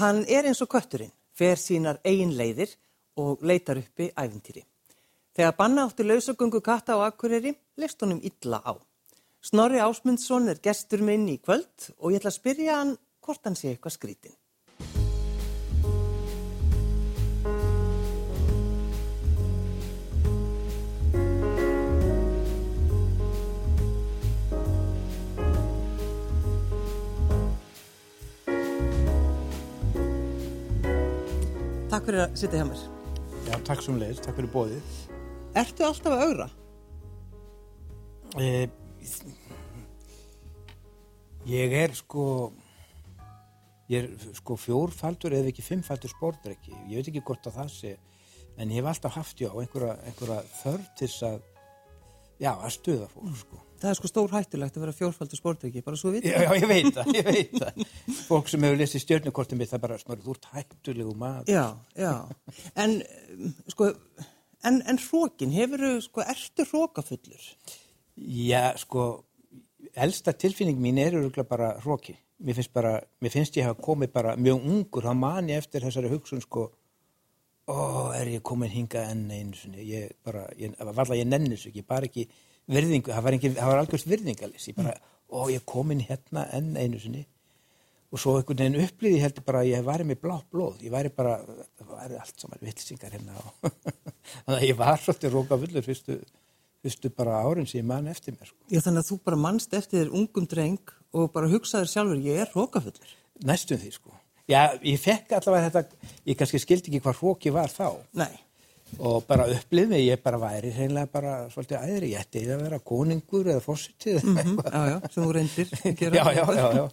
Hann er eins og kötturinn, fer sínar eigin leiðir og leitar uppi æfintýri. Þegar banna átti lausagöngu katta á Akureyri, leist honum illa á. Snorri Ásmundsson er gestur minn í kvöld og ég ætla að spyrja hann hvort hann sé eitthvað skrítin. Takk fyrir að sitja hjá mér. Já, takk sem leiðis, takk fyrir bóðið. Ertu alltaf að augra? Eh, ég er sko, ég er sko fjórfaldur eða ekki fimmfaldur sportdrekki. Ég veit ekki hvort að það sé, en ég hef alltaf haft já einhverja, einhverja þörf til að, já, að stuða fólk sko. Það er sko stór hættulegt að vera fjórfaldur sportryggi, bara svo við. Já, já, ég veit það, ég veit það. Fólk sem hefur lesið stjörnukortum mitt, það bara smörður, þú ert hættulegu maður. Já, já. En, sko, en, en hrókin, hefur sko, ertu hrókafullur? Já, sko, elsta tilfinning mín er bara hróki. Mér finnst bara, mér finnst ég hafa komið bara mjög ungur, þá man ég eftir þessari hugsun, sko, ó, er ég komin hinga enn einu sinni, ég bara, ég, valla ég nenni þessu ekki, bara ekki virðingu, það var, engin, það var algjörst virðingalis, ég bara, ó, ég komin hérna enn einu sinni og svo einhvern veginn upplýði heldur bara að ég væri með blátt blóð, ég væri bara, það væri allt saman vilsingar hérna þannig að ég var svolítið róka fullur fyrstu, fyrstu bara árin sem ég man eftir mér. Sko. Já, þannig að þú bara mannst eftir þér ungum dreng og bara hugsaður sjálfur, ég er hrókafullur. Næstum því, sko. Já, ég fekk allavega þetta, ég kannski skildi ekki hvað hróki var þá. Nei. Og bara upplið mig, ég bara væri reynilega bara svolítið æðri, ég ætti að vera konungur eða fósitið Mm eitthvað. Já, já, sem þú reyndir. Já, já, já, já.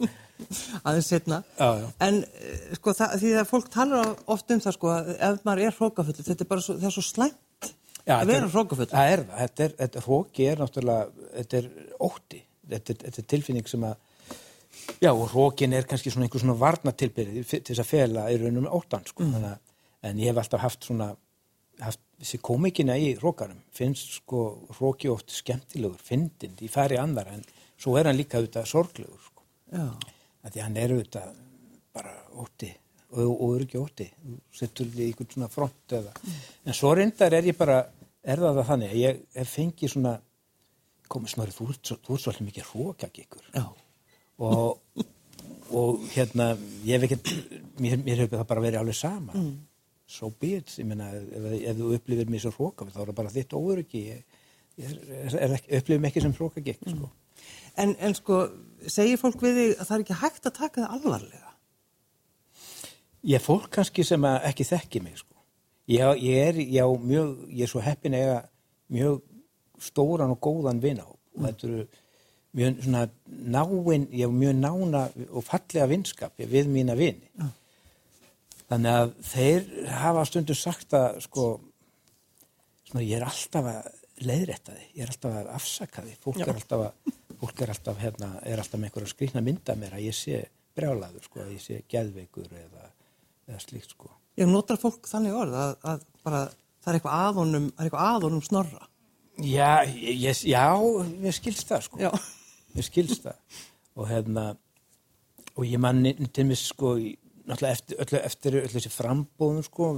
Aðeins setna. Já, já. En, eh, sko, það, því að fólk talar oft um það, sko, að ef maður er hrókafullur, þetta er bara svo, er svo slæmt Já, að vera er- hrókafullur. Það er það, þetta er, þetta hróki er náttúrulega, þetta er ótti, þetta er, þetta er tilfinning sem að, já, og hrókin er kannski svona einhver svona varnatilbyrði til þess að fela í raunum óttan, sko, að, en ég hef alltaf haft svona, haft þessi komikina í hrókarum, finnst sko hróki oft skemmtilegur, fyndin, í færi andara, en svo er hann líka auðvitað sorglegur, sko, því hann er auðvitað bara ótti og, og er ekki ótti, setur við einhvern svona front eða, en svo reyndar er ég bara, er það það þannig að ég hef fengið svona komið snorri, þú ert svolítið mikið hrókag ykkur. Og, og hérna ég hef ekkert, mér, mér hefur það bara verið alveg sama. Mm. So be it, ég meina ef, ef þú upplifir mér svo hrókag þá er það bara þitt óöryggi ég, ég er, er, ekki- upplifir mig ekki sem hrókag ykkur sko. En, en sko, segir fólk við þig að það er ekki hægt að taka það alvarlega? Ég er fólk kannski sem ekki þekki mig sko. Ég, ég er, já, mjög, ég er svo heppin eiga mjög stóran og góðan vinahóp og þetta eru mjög svona náin, ég hef mjög nána og fallega vinskap við mína vini. Já. Þannig að þeir hafa stundum sagt að sko, svona, ég er alltaf að leiðrætta þið, ég er alltaf að afsaka þið, fólk Já. er alltaf að, fólk er alltaf, hérna, er alltaf með einhverja skrýtna mynda mér að ég sé brjálaður, sko, að ég sé geðveikur eða, eða slíkt, sko. Ég notar fólk þannig orð að, að bara, það er eitthvað er eitthvað aðonum snorra. Já, ég, já, ég skilst það, sko. Já. Ég skilst það. Og hérna, og ég man til mig, sko, náttúrulega eftir, öllu, eftir öllu þessi frambóðum, sko,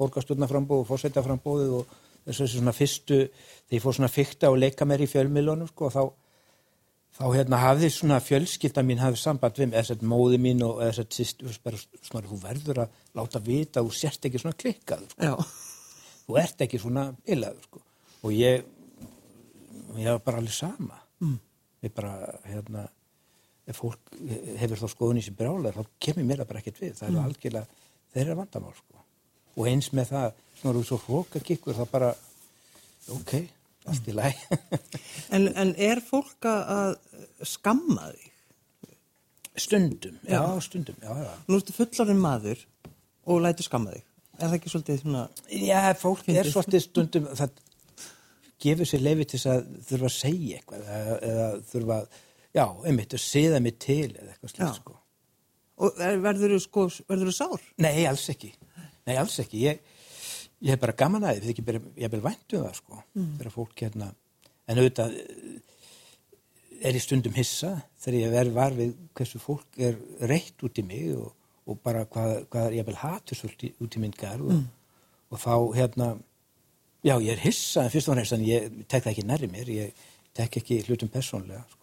borgarstjórnaframbóð og fórsetaframbóðið og þessu svona fyrstu, þegar ég fór svona fykta og leika mér í fjölmiðlunum, sko, þá, þá hérna hafði svona fjölskylda mín hafði samband við mig, eða sett móði mín og eða sett sýst, svona, þú verður að láta vita að þú sért ekki svona klikkaður, sko þú ert ekki svona bilaður sko. og ég ég var bara alveg sama mm. ég bara hérna ef fólk hefur þá skoðun í sér brjálar þá kemur mér það bara ekkert við það er algjörlega þeirra vandamál sko. og eins með það, svona þú svo hróka kikkur þá bara ok, allt í læg En, en er fólk að skamma þig? stundum, já, Já. stundum já, já. Nú ertu fullorinn maður og lætur skamma þig. Er það ekki svolítið svona... já, fólk er Fyndið. svolítið stundum það gefur sér leifi til þess að þurfa að segja eitthvað eða, eða þurfa að, já, einmitt að siða mig til eða eitthvað slíkt sko Og er- verðurðu sko, verðurðu sár? Nei, alls ekki. Nei, alls ekki. Ég, ég hef bara gaman að því, bara, ég hef vel vænt um það, sko, þegar fólk hérna, en auðvitað eh, er ég stundum hissa þegar ég verð var við hversu fólk er reitt út í mig og, og bara hvað, hvað ég vel hatusvöld út í minn garð og, og þá hérna já ég er hissa en fyrst og fremst ég tek það ekki nærri mér ég tek ekki hlutum persónlega sko.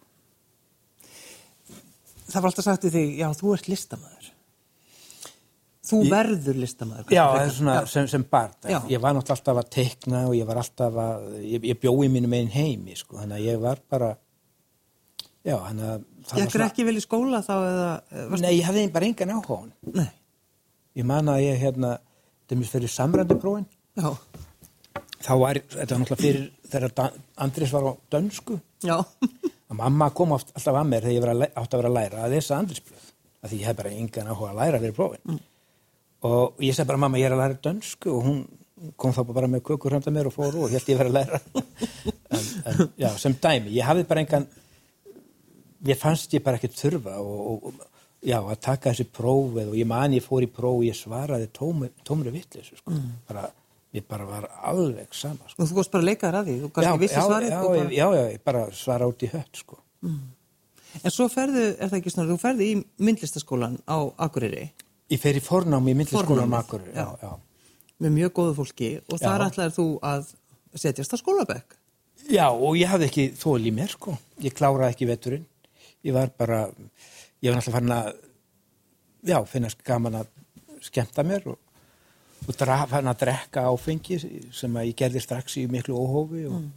Það var alltaf sagt í þig, já, þú ert listamæður. Þú Ég- verður listamæður. Já, er svona sem, sem barn. Ég var náttúrulega alltaf að teikna og ég var alltaf að, ég, ég bjói mínum einn heimi, sko, þannig að ég var bara, já, þannig að það var Gekkur ekki vel í skóla þá eða... Nei, ég hafði bara engan áhuga á hann. Nei. Ég man að ég, hérna, þetta er fyrir samrænduprófin, Já. þá var, þetta var náttúrulega fyrir þegar Andrés var á dönsku, Já. Að mamma kom oft, alltaf að mér þegar ég að, átti að vera að læra að lesa Andrésblöð, af því ég hef bara engan áhuga að læra fyrir prófin. Og ég segi bara, mamma, ég er að læra dönsku og hún kom þá bara með kökur handa mér og fór og held ég verið að læra. en, en, já, sem dæmi, ég hafði bara engan, mér fannst ég bara ekkert þurfa og, og, já, að taka þessi prófið og ég man ég fór í próf og ég svaraði tómri vitleysu, sko. Bara, ég bara var alveg sama, sko. Og þú varst bara að leika þér að því. Þú kannski vissi já, svarið. já, bara... já, já, ég bara svara út í hött, sko. En svo ferðu, er það ekki snorri, þú ferðu í myndlistaskólan á Akureyri Ég fer í fornámi í myndlistaskólan Fornámið, Makur, já, já. með mjög góðu fólki og þar Já. ætlaðir þú að setjast á skólabekk. Já, og ég hafði ekki þól í mér, sko. Ég kláraði ekki veturinn. Ég var bara, ég var náttúrulega farin að, já, finnast gaman að skemmta mér og, og dra, farin að drekka áfengi sem að ég gerði strax í miklu óhófi og,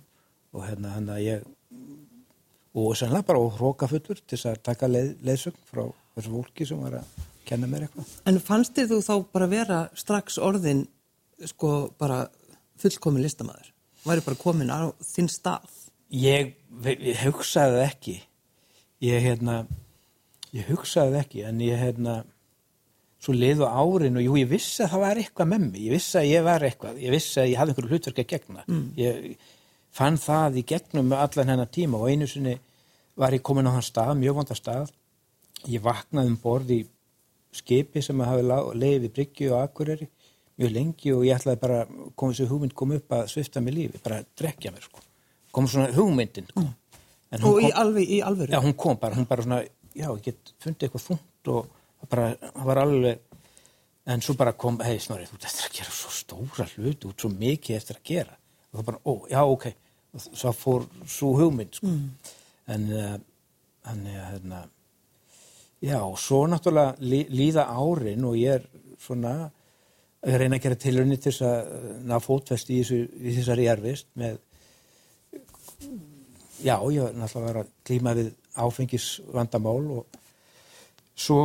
og hérna, hann að ég, og sannlega bara hrókafullur til þess að taka leið, leiðsögn frá þessu fólki sem var að kenna mér eitthvað. En fannst þér þú þá bara vera strax orðin sko bara fullkomin listamæður? Væri bara komin á þinn stað? Ég, ég hugsaði ekki. Ég, hérna, ég hugsaði ekki, en ég, hérna, svo liðu árin og jú, ég vissi að það var eitthvað með mig. Ég vissi að ég var eitthvað. Ég vissi að ég hafði einhverju hlutverk að gegna. Ég fann það í gegnum allan hennar tíma og einu sinni var ég komin á þann stað, mjög vanda stað. Ég vaknaði um borð í skipi sem hafi leiði við Bryggju og Akureyri mjög lengi og ég ætlaði bara komið sér hugmynd kom upp að svifta mig lífi, bara drekja mér sko. kom svona hugmyndin sko. Hún Og í, kom, alveg, í alvöru? já, hún kom bara, hún bara svona já, ég það bara, það var alveg en svo bara kom, hei Snorri, þú eftir að gera svo stóra hluti, út svo mikið eftir að gera. Og það bara, ó, já, ok. Og svo fór svo hugmynd sko. en uh, hann er hérna Já, og svo náttúrulega lí, líða árin og ég er svona að reyna að gera tilrunni til þess að uh, ná fótfest í, þessu, í þessari erfist með já, ég var náttúrulega að að klíma við áfengisvandamál og svo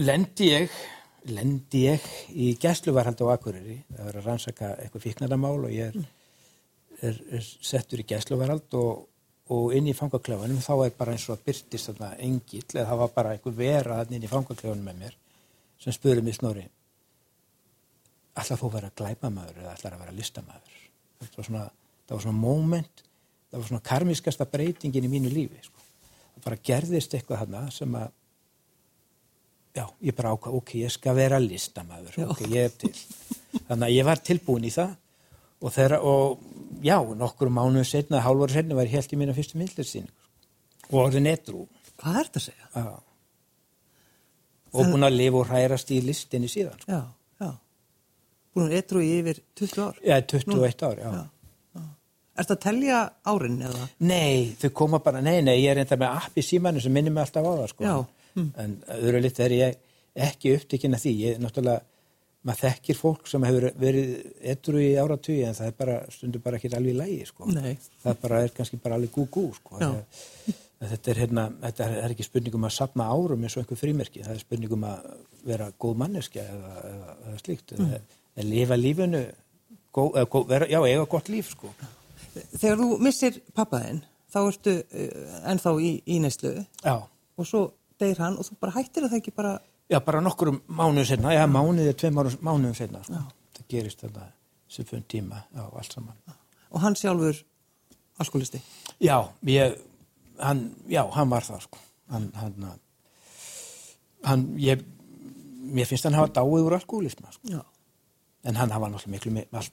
lendi ég lendi ég í gæsluvarhald á Akureyri. Það var að rannsaka eitthvað fíknardamál og ég er, er, er settur í gæsluvarhald og og inn í fangaklefanum. Þá er bara eins og að byrtist þarna engill eða það var bara einhver vera inn í fangaklefanum með mér sem spurði mig snorri ætlar þú að vera glæpamaður eða ætlar að vera listamaður? Það var svona, það var svona moment það var svona karmiskasta breytingin í mínu lífi sko. það bara gerðist eitthvað þarna sem að já, ég bara ákvað, ok, ég skal vera listamaður Já. ok, ég er til þannig að ég var tilbúin í það og þeirra, og já, nokkur mánuðu setna, hálfur setna var ég helt í mína fyrstu myndlistsýningu og orðin netrú Hvað er þetta að segja? já. og búin að lifa og hrærast í listinni síðan sko. Já, já. Búin að etru í yfir 20 ár? já, 21 ár, já. já. Er þetta að telja árin eða? nei, þau koma bara, nei, nei, ég er enda með app í símanu sem minnir mig alltaf á það sko. Já. En öðru lit er ég ekki upptekinn af því, ég náttúrulega maður þekkir fólk sem hefur verið etru í áratugi en það er bara stundur bara ekki alveg í lægi sko. Nei. það bara er kannski bara alveg gú-gú sko. Já. Að þetta er hérna þetta er, er ekki spurningum að sapna árum eins og einhver frímerki, það er spurningum að vera góð manneskja eða, eða, eða slíkt Mm. eða, eða lifa lífinu gó, eða, gó, vera, já, eiga gott líf sko. Þegar þú missir pappaðinn, þá ertu uh, ennþá í, í neyslu já, og svo deyr hann og þú bara hættir að það ekki bara... já, bara nokkur mánuðum senna, já, mánuðið er tveim mánuðum senna, sko. það gerist þetta fyrir tíma, já, allt saman Og hann sjálfur alkoholisti. Já, ég, hann, já, hann var það, sko. Hann, hann, hann, ég, mér finnst hann hafa dáið úr alkoholisma, sko. Já. En hann hafa náttúrulega miklu,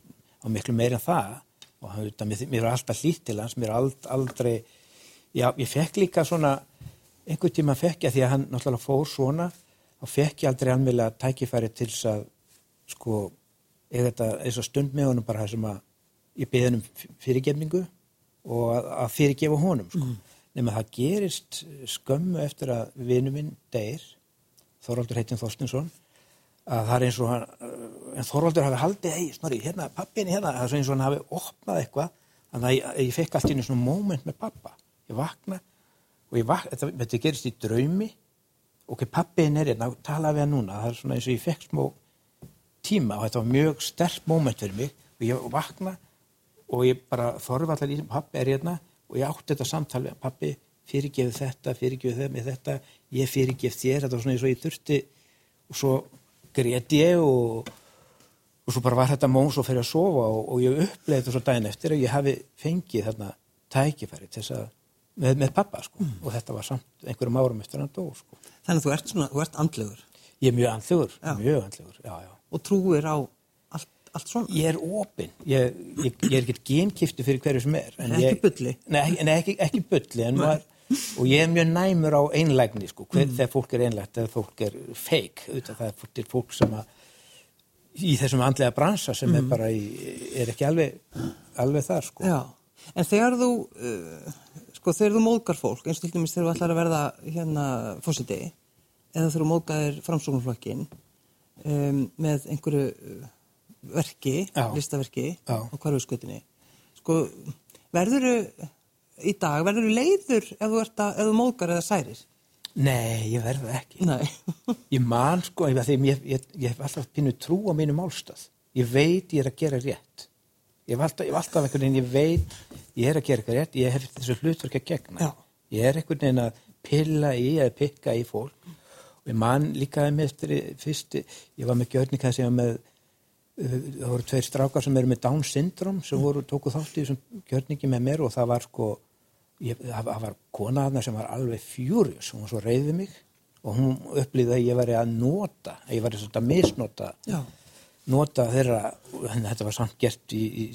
á miklu meir en það og hann, mér, mér er alltaf hlýtt til hans, mér er ald, aldrei, já, ég fekk líka svona, einhvern tíma fekk ég að því að hann náttúrulega fór svona, þá fekk ég aldrei almjöla tækifæri til þess að sko, eða þetta eins og stund með honum bara það sem að ég beði hann um fyrirgefningu og að, að fyrirgefa honum sko. mm. nema það gerist skömmu eftir að vinu minn deyr Þorvaldur heitin Þorstinsson að það er eins og hann en Þorvaldur hafi haldið, hei snorri, hérna pappin hérna, það er eins og hann hafi opnað eitthvað þannig að ég, ég fekk allt í einu svona moment með pappa, ég vakna og vakna, þetta, þetta gerist í draumi. Ok, pappin er hérna tala við hann núna, það er svona eins og ég fekk smó tíma og þetta var mjög sterk moment fyrir mig. Og ég vakna og ég bara þorvallar í pappi er hérna. Og ég átti þetta samtal við pappi fyrirgefið þetta, fyrirgefið þetta, þetta. Ég fyrirgefið þér, þetta var svona eins og ég þurfti. Og svo grét ég og, og svo bara var þetta móns og fyrir að sofa. Og, og ég uppleiði þetta svo daginn eftir að ég hafi fengið þarna tækifæri til þess að með, með pappa sko mm. og þetta var samt einhverjum árum eftir hann dó sko. Þannig að þú ert svona, þú ert andlegur Ég er mjög andlegur, já. mjög andlegur, já, já Og trúir á allt, allt svona Ég er opinn, ég, ég, ég er ekkert genkiftu fyrir hverju sem er Ekki ég, bulli Nei, ekki, ekki, ekki bulli en maður og ég er mjög næmur á einlægni sko, hver, mm. þegar fólk er einlægt eða fólk er auðvitað það er fólk, fólk sem að í þessum andlega bransa sem mm. er bara í, er ekki alveg, alveg þar sko. Já, en þegar þú uh, sko þegar þú móðgar fólk eins og til dæmis þegar þú ætlar að verða hérna fósiti eða þegar þú móðgar framsóknarflokkin um, með einhverju uh, verki, Já. listaverki Já. á hverjuskutinni sko verður þau í dag, verður þú leiður ef þú, að, ef þú móðgar eða særir? Nei, ég verður ekki. Nei. ég man sko, ég, ég, ég, ég hef alltaf pínu trú á mínu málstað. Ég veit ég er að gera rétt. Ég hef alltaf, alltaf einhvern veginn, ég veit ég er að gera eitthvað rétt, ég hef þessu hlutverk að gegna. Já. Ég er einhvern veginn að pilla í eða pikka í fólk. Og ég man líkaði með eftir fyrst, ég var með gjörninga sem með það voru tveir strákar sem eru með Down syndrom sem voru tóku þátt í þessum gjörningi með mér og það var sko ég, það var kona aðna sem var alveg fjúrius, hún var svo reyðið mig og hún upplýði að ég væri að nota að ég væri svona að misnota Já. Nota þeirra en þetta var samt gert í, í,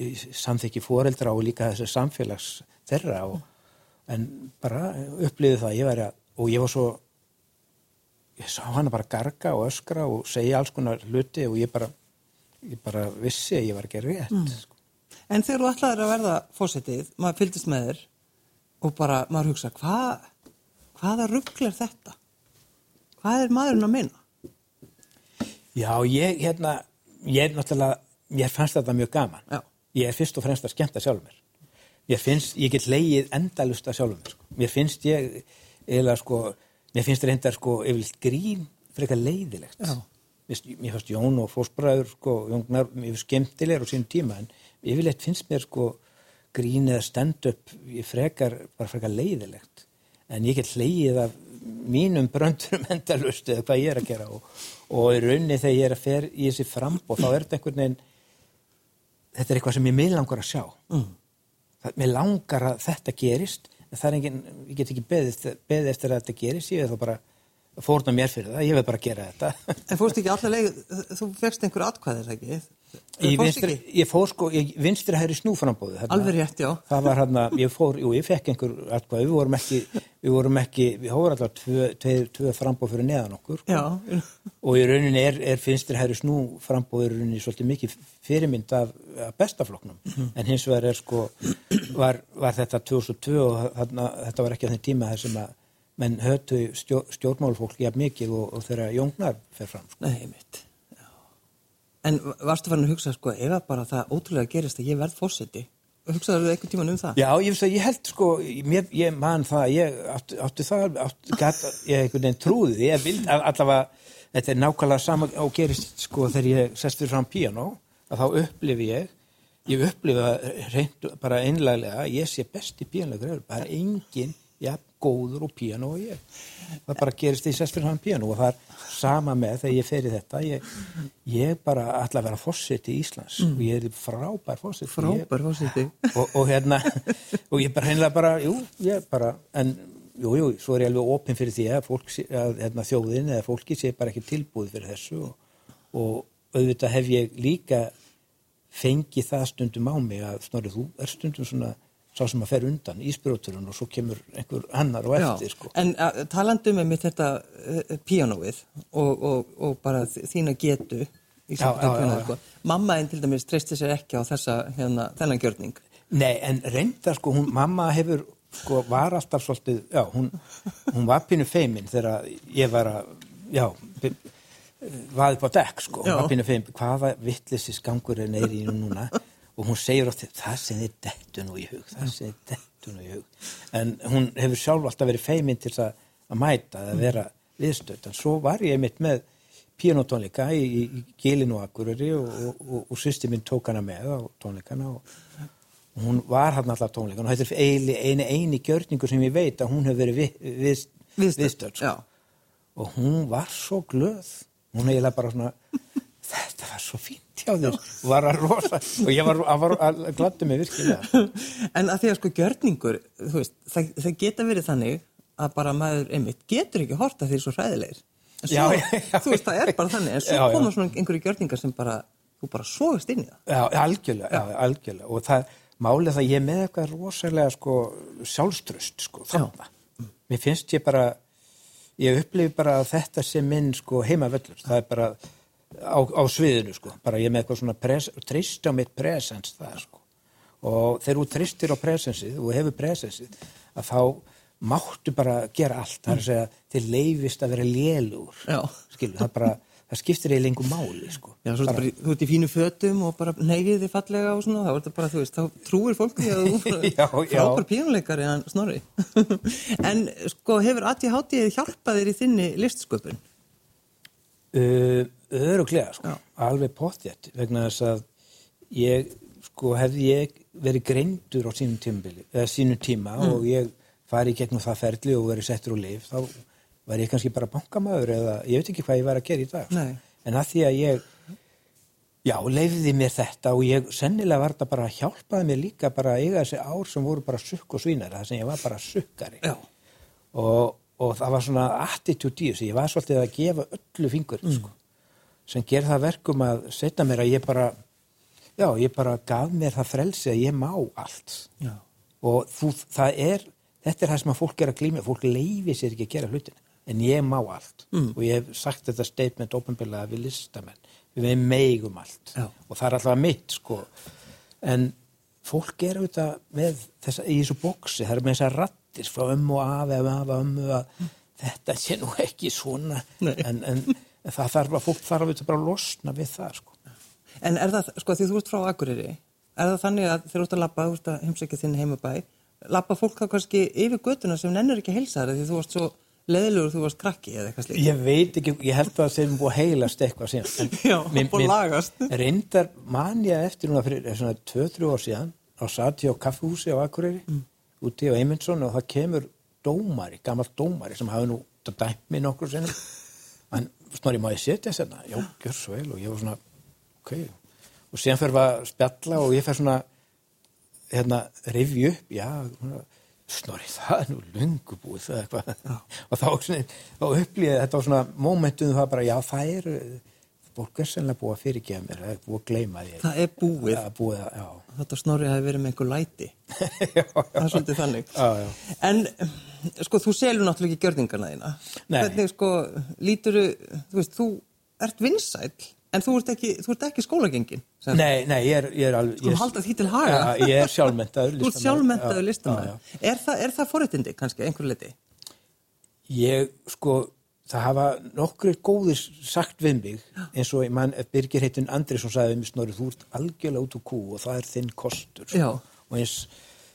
í samþykki fóreldra og líka þessi samfélags þeirra og, en bara upplýði það að ég að og ég var svo ég sá hana bara garga og öskra og segja alls konar hluti og ég bara ég bara vissi að ég var ekki rétt mm. sko. En þegar þú ætlaður að verða fósettið, maður fyldist með þér og bara maður hugsa, hvað hvaða rugglar þetta? Hvað er maðurinn að minna? Já, ég, hérna, ég er náttúrulega, ég fannst þetta mjög gaman. Já. Ég er fyrst og fremst að skemta sjálfur mér. Ég finnst, ég get leið endalust að sjálfur mér, sko. Mér finnst ég, eða sko, mér finnst reyndar, sko, yfirleitt grín fyrir eitthvað leiðilegt. Já. Mér finnst Jón og Fósbræður, sko, Jóngnar, mér finnst skemmtilegur á sín tíma, en yfirleitt finnst mér sko grín eða stand-up frekar, bara frekar leiðilegt en ég get leiðið af mínum bröndurum endalust eða hvað ég er að gera og, og í rauninni þegar ég er að fer í þessi frambóð þá er þetta einhvern veginn þetta er eitthvað sem ég mig langar að sjá mm. mér langar að þetta gerist en það er enginn, ég get ekki beðið, beðið eftir að þetta gerist, ég veið þá bara fórna mér fyrir það, ég veið bara að gera þetta En fórst ekki allar leið, þú fegst einhver atkvæðir ekki? Ég, vinstri, ég fór sko, ég vinstri hægri snúframbóðu Alveg rétt, já. Það var hérna, ég fór, jú, ég fekk einhver atkvæði, við vorum ekki, við vorum ekki við hórum alltaf tvö, tvö, tvö frambóð fyrir neðan okkur. Já. Og í rauninni er, er vinstri hægri snúframbóðu í rauninni svolítið mikið fyrirmynd af, af bestafloknum mm en hins vegar er sko, var, var þetta 2002 og þarna, þetta var ekki að þenn tíma þar sem að menn stjórn, stjórnmálfólk jafn mikið og, og þeirra jóngnar fer fram sko. Nei, mitt En varstu farin að hugsa, sko, ef bara það ótrúlega gerist að ég verð fórseti? Hugsaðu þú eitthvað tíman um það? Já, ég, ég held, sko, mér, ég man það, ég átti, átti það, átti, gata, ég einhvern veginn trúði, ég vildi allavega, þetta er nákvæmlega sama og gerist, sko, þegar ég sest fyrir fram piano, að þá upplifi ég, ég upplifi það reynd bara einlega, ég sé besti pianolegur, bara enginn, já, góður og piano og ég. Það bara gerist fyrir hann piano og það er sama með þegar ég fer í þetta. Ég, ég bara ætla að vera fósitt í Íslands mm. og ég er frábær fósitt. Frábær fósitt. Og, og hérna, og ég bara heimlega bara, jú, ég bara, en jú, jú, svo er ég alveg opinn fyrir því að, fólk, að hérna, þjóðin eða fólki sé bara ekki tilbúið fyrir þessu og, og auðvitað hef ég líka fengið það stundum á mig að snorrið þú er stundum svona sá sem að fer undan, íspróturinn og svo kemur einhver annar og eftir Já, sko. En uh, talandi með mitt þetta uh, píanóið og, og, og bara þína getu í Já, samfélagi já, já, píanóið, já. sko. Mamma einn til dæmis treysti sér ekki á þessa, hérna, þennan gjörning. Nei, en reynda sko, hún, mamma hefur, sko, var alltaf svolítið, já, hún, hún var pínu feimin þegar ég var að, já, var upp á dekk, sko, hún var pínu feimin, hvaða vittlisins gangur er neyri í nú núna og hún segir oft, það sem þið dettu nú í hug, það sem þið dettu nú í hug. En hún hefur sjálf alltaf verið feimin til að, að mæta, að vera viðstödd, en svo var ég mitt með píanótónleika í, í, í Gilin og Akureyri og, og, og, og sýsti minn tók hana með á tónleikana og hún var hann alltaf tónleikan og þetta er eini, eini, gjörningu sem ég veit að hún hefur verið við, við, viðstödd sko. og hún var svo glöð. Hún eiginlega bara svona þetta var svo fínt hjá þér. Var að rosa. Og ég var, að, var að gladdi mig virkilega. En að því að sko gjörningur, veist, það, það geta verið þannig að bara maður einmitt getur ekki horta því svo hræðilegir. En Svo, Já, já, já. þú veist, það er bara þannig, en svo koma svona einhverju gjörningar sem bara, þú bara sógast inn í það. algjörlega, algjörlega. Og það málið það ég með eitthvað rosalega sko sjálfströst sko þarna. Mér finnst ég bara ég upplifi bara þetta sem minn sko heimavöllur, það er bara á, á sviðinu sko, bara ég með eitthvað svona trist á mitt presens það sko og þegar þú tristir á presensið og hefur presensið að þá máttu bara gera allt, það er að segja til leifist að vera lélugur Já. skilur, það bara, það skiptir eiginlega lengur máli sko Já, þetta bara, þú ert í fínu fötum og bara neyfið þið fallega og svona, þá bara, veist, þá trúir fólk því að þú frábær pínuleikari hann snorri. en sko, hefur ADHD hjálpað þér í þinni listsköpun? Uh, öruglega, sko, alveg pottjætt vegna þess að ég, sko, hefði ég verið greindur á sínum tímabili, eða sínum tíma Mm. og ég fari í gegnum það ferli og verið settur úr lif, þá var ég kannski bara bankamæður eða ég veit ekki hvað ég var að gera í dag. sko. Nei. En að því að ég, já, leifði mér þetta og ég sennilega var þetta bara að hjálpaði mér líka bara að eiga þessi ár sem voru bara sukk og svínari, það sem ég var bara sukkari og, og það var svona attitude í þessu, ég var svolítið að gefa öllu fingur sko, sem ger það verkum að setja mér að ég bara já, ég bara gaf mér það frelsi að ég má allt. Já. og þú, það er þetta er það sem að fólk er að glíma, fólk leifi sér ekki að gera hlutin, en ég má allt. Mm. og ég hef sagt þetta statement ofinbilla við listamenn, við meigum allt. Já. og það er alltaf mitt sko, en fólk er auðvitað með þessa, í þessu bóksi, það er með þessar rattir frá ömmu afi, afi, afi, ömmu að þetta sé nú ekki svona en, en það þarf að fólk þarf auðvitað bara að losna við það sko. En er það, sko, því þú ert frá Akureyri, er það þannig að þegar þú ert að labba, þú ert að heimsækja þinn heimabæ, labba fólk þá kannski yfir götuna sem nennur ekki að heilsa þér því þú varst svo leðilegur, þú varst krakki eða eitthvað slíkt? Ég veit ekki, ég held að þeir eru búið að heilast eitthvað síðan. En Já, búið að lagast. Reyndar man ég eftir núna fyrir svona 2-3 ár síðan á sati á kaffehúsi á Akureyri Mm. Úti á Eymundsson og það kemur dómari, gammal dómari sem hafi nú dæmt mig nokkur sinnum. Hann, snorri, má ég setja þess Já, gjör svo vel og ég var svona, ok. Og síðan fyrir að spjalla og ég fer svona, hérna, rifju upp, já, snorri, það er nú lungu búið það eitthvað. Og þá, þá upplýði þetta á svona mómentum það bara, já, það er, fólk er sennilega búið að fyrirgefa mér, það er búið að gleyma því. Það er búið. Það er búið að, já. Þetta snorri hafi verið með einhver læti. já, Það er svolítið þannig. Já, já. En, sko, þú selur náttúrulega ekki gjörningarna þína. Nei. Hvernig, sko, lítur þú veist, þú ert vinsæll, en þú ert ekki, þú ert ekki skólagengin. Nei, nei, ég er, ég er alveg... Ég- halda því til haga. Já, ég er sjálfmentaður Þú ert sjálfmentaður listamæður. Já, já. Er það, er það forréttindi kannski, einhver leiti? Ég, sko, það hafa nokkrir góðir sagt við mig, eins og mann, Birgir heitin Andrisson sagði við mig snorri, þú ert algjörlega út úr kú og það er þinn kostur. Já. Og eins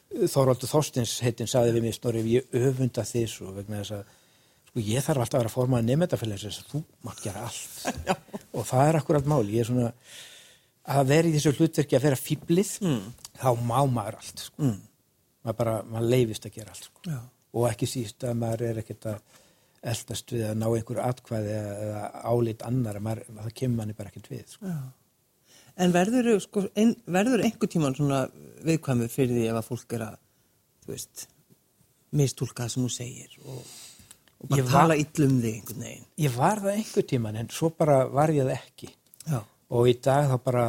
Þorvaldur Þorstins heitin sagði við mig snorri, ég öfunda þið svo vegna þess að, sko, ég þarf alltaf að vera að forma að nefndafélags þess að þú mátt gera allt. Já. Og það er akkurat máli, ég er svona, að vera í þessu hlutverki að vera fýblið, mm. þá má maður allt, sko. Mm. Maður bara, maður leifist að gera allt, sko og ekki síst að maður er ekkert að eldast við að ná einhverju atkvæði eða, álit annar maður, það kemur manni bara ekkert við sko. En verður, sko, ein, verður einhver tíman svona viðkvæmur fyrir því ef að fólk er að, þú veist, mistúlka það sem þú segir og, og bara var- tala illum þig einhvern veginn. ég var það einhver tíman en svo bara var ég það ekki Já. Og í dag þá bara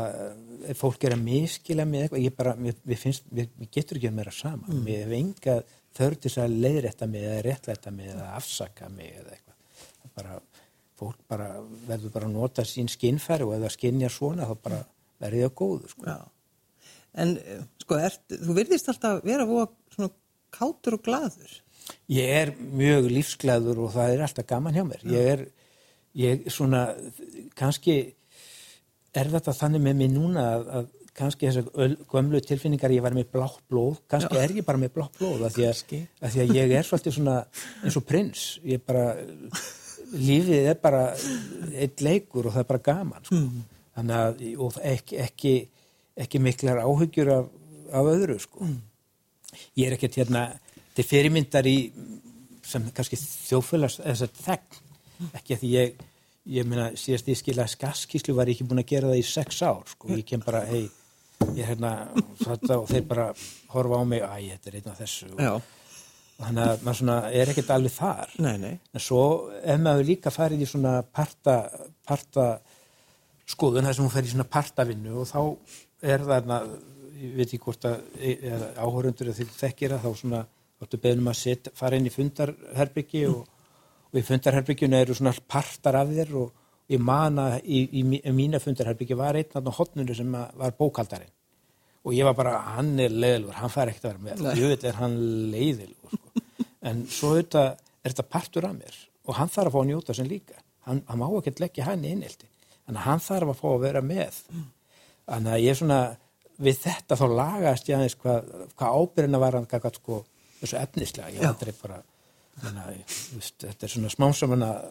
ef fólk er að miskila með eitthvað ég bara, við, við finnst, við, við getur ekki að meira saman mm. við hefum enga þörf til að leiðrætta mig eða réttlætta mig eða afsaka mig eða eitthvað það bara, fólk bara verður bara að nota sín skinnfæri og ef það skinnjar svona þá bara verður það góður sko. En sko, er, þú virðist alltaf vera svona kátur og gladur Ég er mjög lífsglæður og það er alltaf gaman hjá mér. Ég er, ég svona, kannski er þetta þannig með mig núna að, að kannski þessar gömlu tilfinningar ég var með blátt blóð, kannski Já. er ég bara með blátt blóð að því því að ég er svolítið svona eins og prins. Ég er bara, lífið er bara eitt leikur og það er bara gaman, sko. Mm. Þannig að, og ekki, ekki, ekki miklar áhyggjur af, af öðru, sko. Mm. Ég er ekkert hérna til fyrirmyndar í sem kannski þjófélags þess að þegn ekki að því ég ég meina síðast ég skilja skaskíslu var ég ekki búin að gera það í sex ár sko, ég kem bara hei ég hérna þetta, og þeir bara horfa á mig að þetta er einn af þessu. Og, þannig að maður svona er ekkert alveg þar. Nei, nei. en svo ef maður líka farið í svona parta, parta skoðun þar sem hún fer í svona partavinnu og þá er það ég veit ekki hvort að áhörundur þekkir að þá svona áttu beðnum að set, fara inn í fundarherbyggi og, og í fundarherbygginu eru svona partar af þér og ég mana í, í, í mína fundarherbyggi var einn af hodnunu sem var bókaldarinn og ég var bara, hann er leiðilur, hann fær ekkert að vera með, ég veit er hann leiðilur sko. en svo þetta, er þetta partur af mér. Og hann þarf að fá að njóta sem líka, hann, hann má ekki leggja hann í innildi, en hann þarf að fá að vera með. Þannig að ég er svona við þetta þá lagast ég aðeins hvað, hvað ábyrðina var hann sko þessu efnislega, ég aldrei bara menna, veist, þetta er svona smámsaman að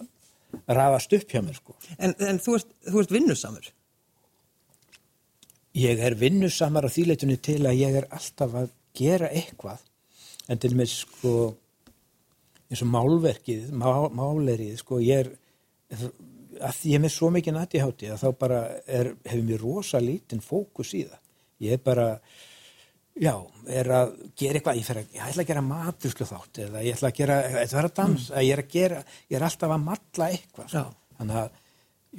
rafast upp hjá mér sko. En, en þú ert, ert vinnusamur? Ég er vinnusamar á þýleitunni til að ég er alltaf að gera eitthvað en til með sko eins og málverkið, má, málerið sko ég er að ég er með svo mikið nættihátti að þá bara er, hefur mér rosa lítinn fókus í það ég er bara Já, er að gera eitthvað, ég, að, ég ætla að gera maturslu þátt eða ég ætla að gera, þetta verður að dansa, mm. ég er að gera, ég er alltaf að matla eitthvað, sko. þannig að,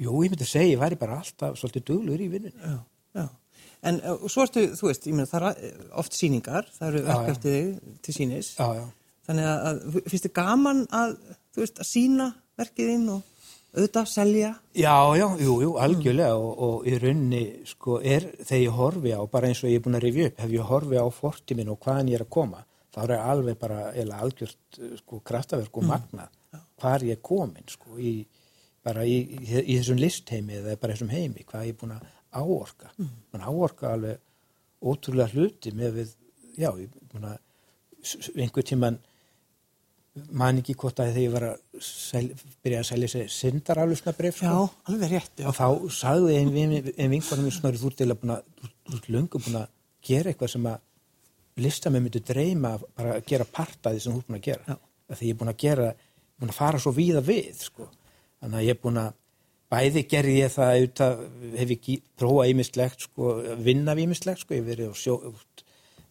jú, ég myndi að segja, ég væri bara alltaf svolítið duglur í vinnunni. Já, já, en uh, svo ertu, þú veist, ég myndi það er oft síningar, það eru verkeftið þig til sínis, já, já. þannig að, finnst þið gaman að, þú veist, að sína verkiðinn og auðvitað, selja? Já, já, jú, jú, algjörlega og, og í raunni, sko, er þegar ég horfi á, bara eins og ég er búin að rifja upp, hef ég horfi á fortiminn og hvaðan ég er að koma, þá er alveg bara, eða algjört, sko, kraftaverk og magna, mm. hvað er ég komin, sko, í, bara í, í, í þessum listheimi eða bara þessum heimi, hvað er ég búin að áorka, mm. mann áorka alveg ótrúlega hluti með við, já, ég búin að einhver tíman man ekki hvort að þegar ég var að sel, byrja að selja sér syndaraflusna bref sko. Já, alveg rétt já. og þá sagði einn ein vinkonum minn svona þú ert búin að þú ert löngu búin að gera eitthvað sem að listamenn myndu dreyma bara að gera part af því sem þú ert búin að gera þegar ég er búin að gera, búin að fara svo víða við sko, þannig að ég er búin að bæði gerði ég það auðvitað, hef ekki prófað ímislegt sko, vinna við ímislegt sko, ég verið og sjó,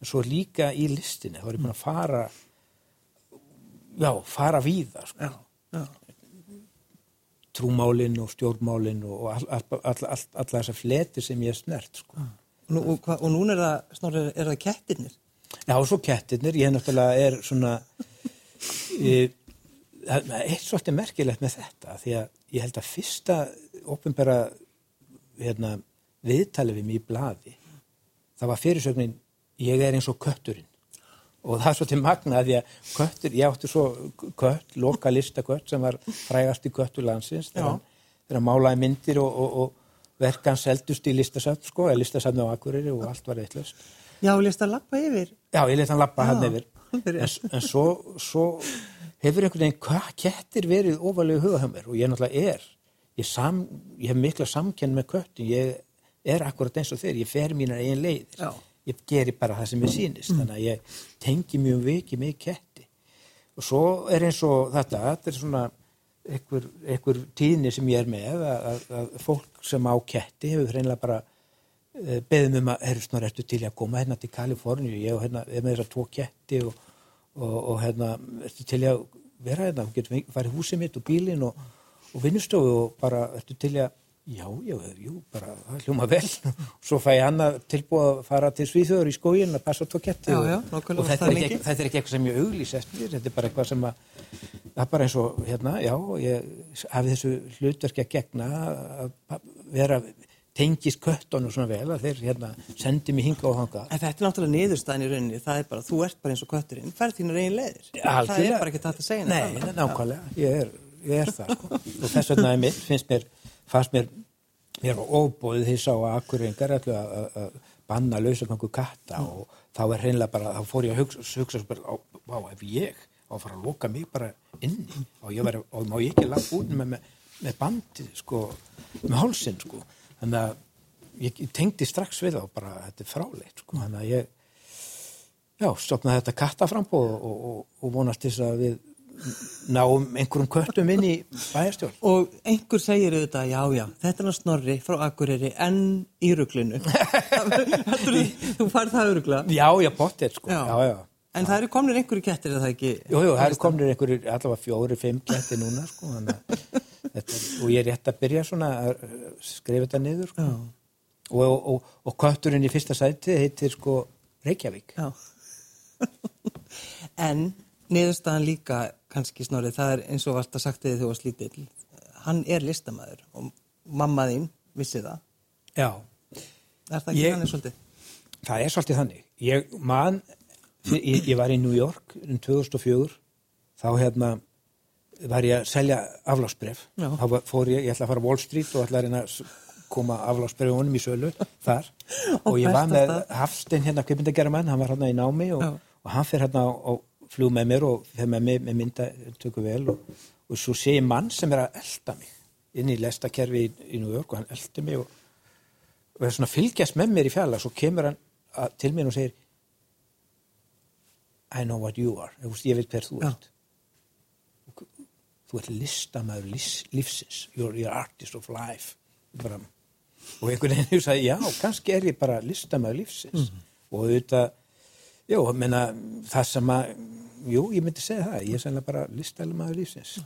svo líka í listinni, þá er ég búin að fara já, fara víða sko. trúmálinn og stjórnmálinn og alla all, all, all, þessar fleti sem ég er snert sko. og, og, og núna er það, snorri, er það kettirnir? Já, svo kettirnir, ég náttúrulega er svona ég, eitt svolítið merkilegt með þetta því að ég held að fyrsta ofinbæra hérna, viðtalið við mér í bladi það var fyrirsögnin ég er eins og kötturinn og það er svo til magna því að köttur, ég átti svo kött, lokalista kött sem var frægast í köttur landsins þegar hann málaði myndir og, og, og verkan seldust í listasafn sko, eða listasafn á Akureyri og allt var eittlust. Já, og list að lappa yfir? Já, ég list að lappa hann yfir. En, en svo, svo hefur einhvern veginn, hvað kettir verið ofalega hugahömmur og ég náttúrulega er, ég, sam, ég hef mikla samkenn með köttin, ég er akkurat eins og þeir, ég fer mínar eigin leiðir. Já ég geri bara það sem ég sýnist. Mm. þannig að ég tengi mjög vikið með ketti. Og svo er eins og þetta, þetta er svona einhver, einhver tíðni sem ég er með að, að, að fólk sem á ketti hefur hreinlega bara e, beðum um að, herru snar, ertu til að koma hérna til Kaliforníu, ég og hérna er með þessar tvo ketti og, og, og hérna ertu til að vera hérna, þú getur farið húsið mitt og bílinn og, og vinnustofu og bara ertu til að Já, já, jú, bara það hljóma vel. Svo fæ ég hann að tilbúa að fara til Svíþjóður í skóginn að passa tó ketti. Og, og þetta er, ekki, þetta er ekki eitthvað sem ég auglýs eftir, þetta er bara eitthvað sem að, það er bara eins og, hérna, já, ég hafi þessu hlutverki að gegna að vera tengist köttunum svona vel að þeir, hérna, sendi mig hinga og hanga. En þetta er náttúrulega niðurstæðin í rauninni, það er bara, þú ert bara eins og kötturinn, færð þínar eigin leiðir. Það er bara ekki þetta að segja Nei, nákvæmlega, ég er, ég er það, sko. Og þess vegna mitt, finnst mér, fannst mér, mér óbóðið því sá að akkuringar ætlu að, banna lausagangu katta Mm. og þá er hreinlega bara, þá fór ég að hugsa, hugsa á, á, ef ég á að fara að loka mig bara inni og ég var, og má ég ekki lappa út með, með, með bandið, sko, með hálsinn, sko. Þannig að ég, ég tengdi strax við þá bara, þetta er fráleitt, sko, þannig að ég, já, stopnaði þetta kattaframbóð og, og, og, vonast þess að við náum einhverjum köttum inn í bæjarstjórn. Og einhver segir auðvitað, já, já, þetta er hann snorri frá Akureyri en í ruglunu. þú farð það örugla. Já, já, pottet, sko. Já, já. En það eru komnir einhverju kettir, er það ekki? Jú, jú, það eru komin einhverjir allavega fjóri, fimm ketti núna, sko, þannig þetta, og ég er rétt að byrja svona að skrifa þetta niður, sko. Og, og, og, og kötturinn í fyrsta sæti heitir, sko, Reykjavík. Já. en niðurstaðan líka kannski snorri, það er eins og að sagt þegar þú var slítill. Hann er listamæður og mamma þín vissi það. Já. Er það ekki Ég- hann er svolítið? Það er svolítið þannig. Ég man, ég, ég var í New York um 2004, þá hérna var ég að selja aflásbref. Þá fór ég, ég ætla að fara Wall Street og ætla að reyna að koma aflásbrefunum í sölu þar. og ég var með. Hafstein hérna kvipindagerðamann, hann var hérna í námi og, og hann fer hérna á, á flug með mér og fer með með mynda tökum vel og, og svo sé ég mann sem er að elda mig inn í lestakerfi í, í New York og hann eldi mig og og er svona að fylgjast með mér í fjalla svo kemur hann að, til mér og segir I know what you are. Ég, veit hver þú ert. Og þú ert listamæður lífs, lífsins. You're the artist of life. Bara, og einhvern veginn sagði já, kannski er ég bara listamæður lífsins. Og auðvitað jú, menna, það sem að jú, ég myndi segja það, ég er sennilega bara listamæður lífsins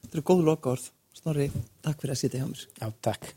Þetta eru góð loka orð. Snorri, takk fyrir að sitja hjá mér. já, takk